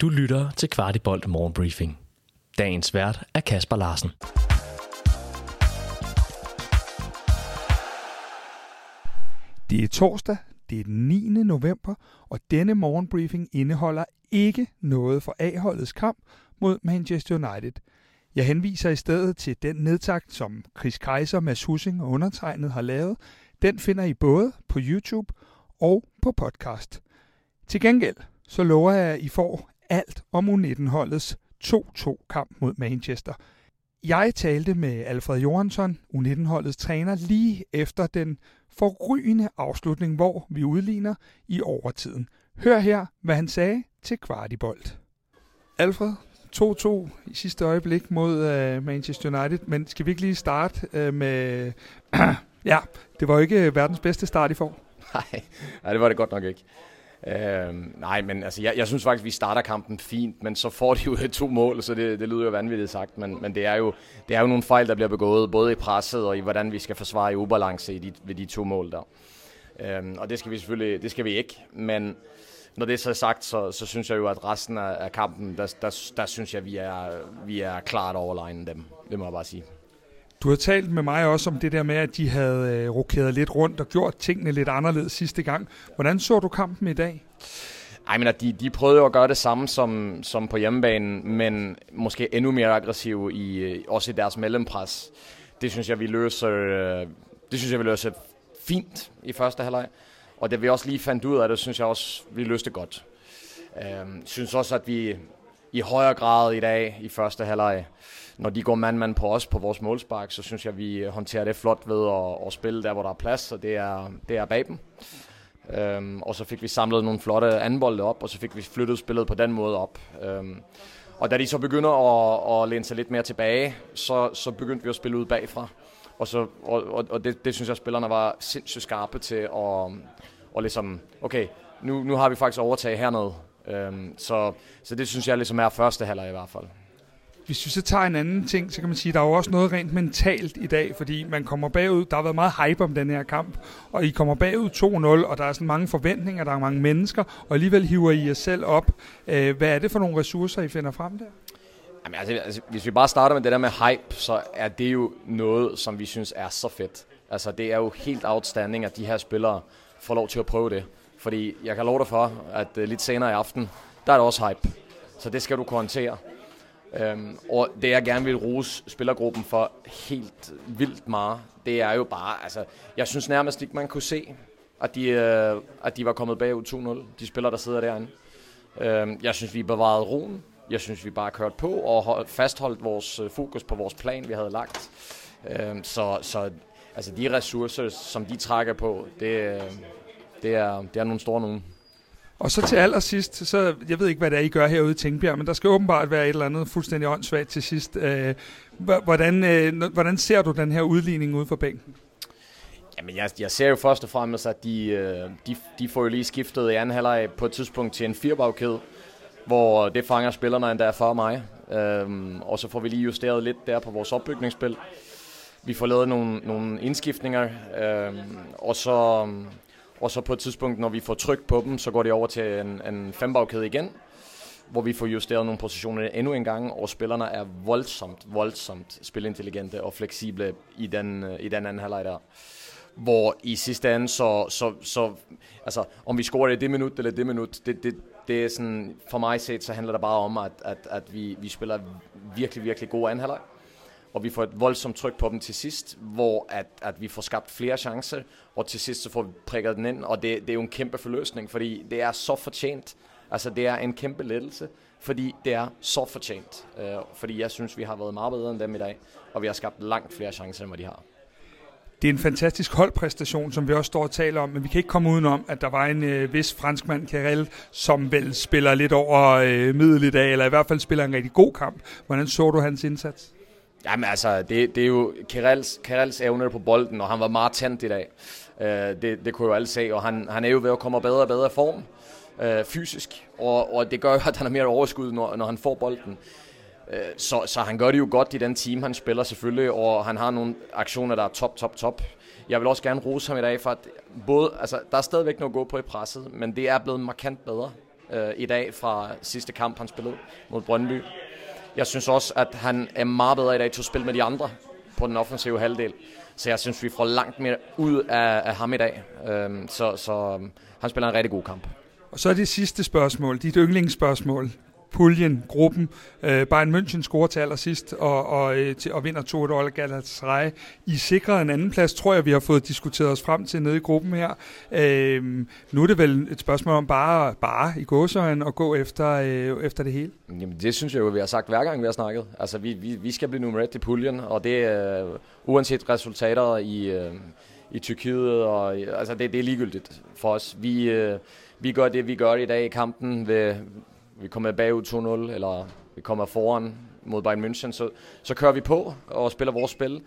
Du lytter til Kvartibolt Morgenbriefing. Dagens vært er Kasper Larsen. Det er torsdag, det er den 9. november, og denne morgenbriefing indeholder ikke noget for A-holdets kamp mod Manchester United. Jeg henviser i stedet til den nedtakt, som Chris Kaiser, Mads Hussing og undertegnet har lavet. Den finder I både på YouTube og på podcast. Til gengæld så lover jeg, at I får alt om U19-holdets 2-2 kamp mod Manchester. Jeg talte med Alfred Johansson, U19-holdets træner, lige efter den forrygende afslutning, hvor vi udligner i overtiden. Hør her, hvad han sagde til Kvartibolt. Alfred, 2-2 i sidste øjeblik mod uh, Manchester United, men skal vi ikke lige starte uh, med... ja, det var jo ikke verdens bedste start, I får. Nej, nej det var det godt nok ikke. Øh, nej, men altså, jeg, jeg synes faktisk, vi starter kampen fint, men så får de jo to mål, så det, det lyder jo vanvittigt sagt, men, men det, er jo, det er jo nogle fejl, der bliver begået, både i presset og i hvordan vi skal forsvare i ubalance i de, ved de to mål der. Øh, og det skal vi selvfølgelig det skal vi ikke, men når det er så sagt, så, så synes jeg jo, at resten af, af kampen, der, der, der synes jeg, vi er, vi er klart overlegnet dem. Det må jeg bare sige. Du har talt med mig også om det der med, at de havde øh, rokeret lidt rundt og gjort tingene lidt anderledes sidste gang. Hvordan så du kampen i dag? Ej, men de, de prøvede jo at gøre det samme som, som på hjemmebanen, men måske endnu mere aggressive i, øh, også i deres mellempres. Det synes jeg, vi løser, øh, det synes jeg, vi løser fint i første halvleg. Og det vi også lige fandt ud af det, synes jeg også, vi løste godt. Jeg øhm, synes også, at vi i højere grad i dag i første halvleg når de går mand-mand på os på vores målspark, så synes jeg, vi håndterer det flot ved at, at spille der, hvor der er plads, og det er, det er bag dem. Øhm, og så fik vi samlet nogle flotte anbolde op, og så fik vi flyttet spillet på den måde op. Øhm, og da de så begynder at, at læne sig lidt mere tilbage, så, så begyndte vi at spille ud bagfra. Og, så, og, og, og det, det synes jeg, spillerne var sindssygt skarpe til at og ligesom, okay, nu, nu har vi faktisk overtaget hernede. Øhm, så, så det synes jeg ligesom er første halvleg i hvert fald. Hvis vi så tager en anden ting, så kan man sige, at der er jo også noget rent mentalt i dag, fordi man kommer bagud. Der har været meget hype om den her kamp, og I kommer bagud 2-0, og der er sådan mange forventninger, der er mange mennesker, og alligevel hiver I jer selv op. Øh, hvad er det for nogle ressourcer, I finder frem der? Jamen, altså, altså, hvis vi bare starter med det der med hype, så er det jo noget, som vi synes er så fedt. Altså, det er jo helt outstanding, at de her spillere får lov til at prøve det. Fordi jeg kan love dig for, at uh, lidt senere i aften, der er der også hype. Så det skal du kunne håndtere. Øhm, og det jeg gerne vil rose spillergruppen for helt vildt meget, det er jo bare, altså, jeg synes nærmest ikke, man kunne se, at de, øh, at de var kommet bagud 2-0, de spillere, der sidder derinde. Øhm, jeg synes, vi bevarede roen. Jeg synes, vi bare kørt på og hold, fastholdt vores øh, fokus på vores plan, vi havde lagt. Øhm, så så altså, de ressourcer, som de trækker på, det, øh, det, er, det er nogle store nogen. Og så til allersidst, så jeg ved ikke, hvad det er, I gør herude i Tænkbjerg, men der skal åbenbart være et eller andet fuldstændig åndssvagt til sidst. Øh, hvordan, øh, hvordan ser du den her udligning ude for bænken? Jamen, jeg, jeg ser jo først og fremmest, at de, øh, de, de får jo lige skiftet i anden halvleg på et tidspunkt til en firebagkæde, hvor det fanger spillerne endda for mig. Øhm, og så får vi lige justeret lidt der på vores opbygningsspil. Vi får lavet nogle, nogle indskiftninger, øhm, og så og så på et tidspunkt, når vi får tryk på dem, så går det over til en, en fembagkæde igen, hvor vi får justeret nogle positioner endnu en gang, og spillerne er voldsomt, voldsomt spilintelligente og fleksible i den, øh, i den anden halvleg der. Hvor i sidste ende, så, så, så altså, om vi scorer det det minut eller det minut, det, det, det er sådan, for mig set, så handler det bare om, at, at, at vi, vi spiller virkelig, virkelig gode anden halvleg og vi får et voldsomt tryk på dem til sidst, hvor at, at vi får skabt flere chancer, og til sidst så får vi prikket den ind, og det, det er jo en kæmpe forløsning, fordi det er så fortjent. Altså det er en kæmpe lettelse, fordi det er så fortjent. Øh, fordi jeg synes, vi har været meget bedre end dem i dag, og vi har skabt langt flere chancer, end hvad de har. Det er en fantastisk holdpræstation, som vi også står og taler om, men vi kan ikke komme udenom, at der var en øh, vis franskmand, Karel, som vel spiller lidt over øh, middel i dag, eller i hvert fald spiller en rigtig god kamp. Hvordan så du hans indsats? Jamen altså, det, det er jo Kirels, Kirels evner på bolden, og han var meget tændt i dag. Øh, det, det kunne jo alle se, og han, han er jo ved at komme bedre og bedre form øh, fysisk, og, og det gør jo, at han har mere overskud, når, når han får bolden. Øh, så, så han gør det jo godt i den team, han spiller selvfølgelig, og han har nogle aktioner, der er top, top, top. Jeg vil også gerne rose ham i dag, for at både, altså, der er stadigvæk noget at gå på i presset, men det er blevet markant bedre. øh, i dag fra sidste kamp, han spillede mod Brøndby. Jeg synes også, at han er meget bedre i dag til at spille med de andre på den offensive halvdel. Så jeg synes, vi får langt mere ud af, af ham i dag. Øhm, så, så øhm, han spiller en rigtig god kamp. Og så er det sidste spørgsmål, dit yndlingsspørgsmål puljen, gruppen. Øh, Bayern München scorer til allersidst og, og, øh, til, og vinder 2-1 Galatasaray. I sikrer en anden plads, tror jeg, vi har fået diskuteret os frem til nede i gruppen her. Øh, nu er det vel et spørgsmål om bare, bare i gåsøjen at gå efter, øh, efter det hele? Jamen, det synes jeg jo, vi har sagt hver gang, vi har snakket. Altså, vi, vi, vi skal blive nummer et i puljen, og det er øh, uanset resultater i, øh, i Tyrkiet, og, altså, det, det er ligegyldigt for os. Vi, øh, vi gør det, vi gør i dag i kampen ved, vi kommer bagud 2-0, eller vi kommer foran mod Bayern München, så, så kører vi på og spiller vores spil.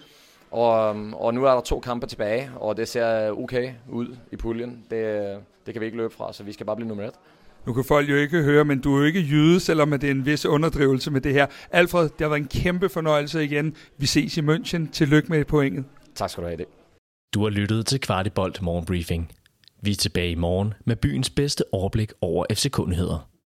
Og, og nu er der to kampe tilbage, og det ser okay ud i puljen. Det, det kan vi ikke løbe fra, så vi skal bare blive nummer et. Nu kan folk jo ikke høre, men du er jo ikke jyde, selvom det er en vis underdrivelse med det her. Alfred, det har været en kæmpe fornøjelse igen. Vi ses i München. Tillykke med pointet. Tak skal du have det. Du har lyttet til Kvartibolt Morgenbriefing. Vi er tilbage i morgen med byens bedste overblik over FC-kundigheder.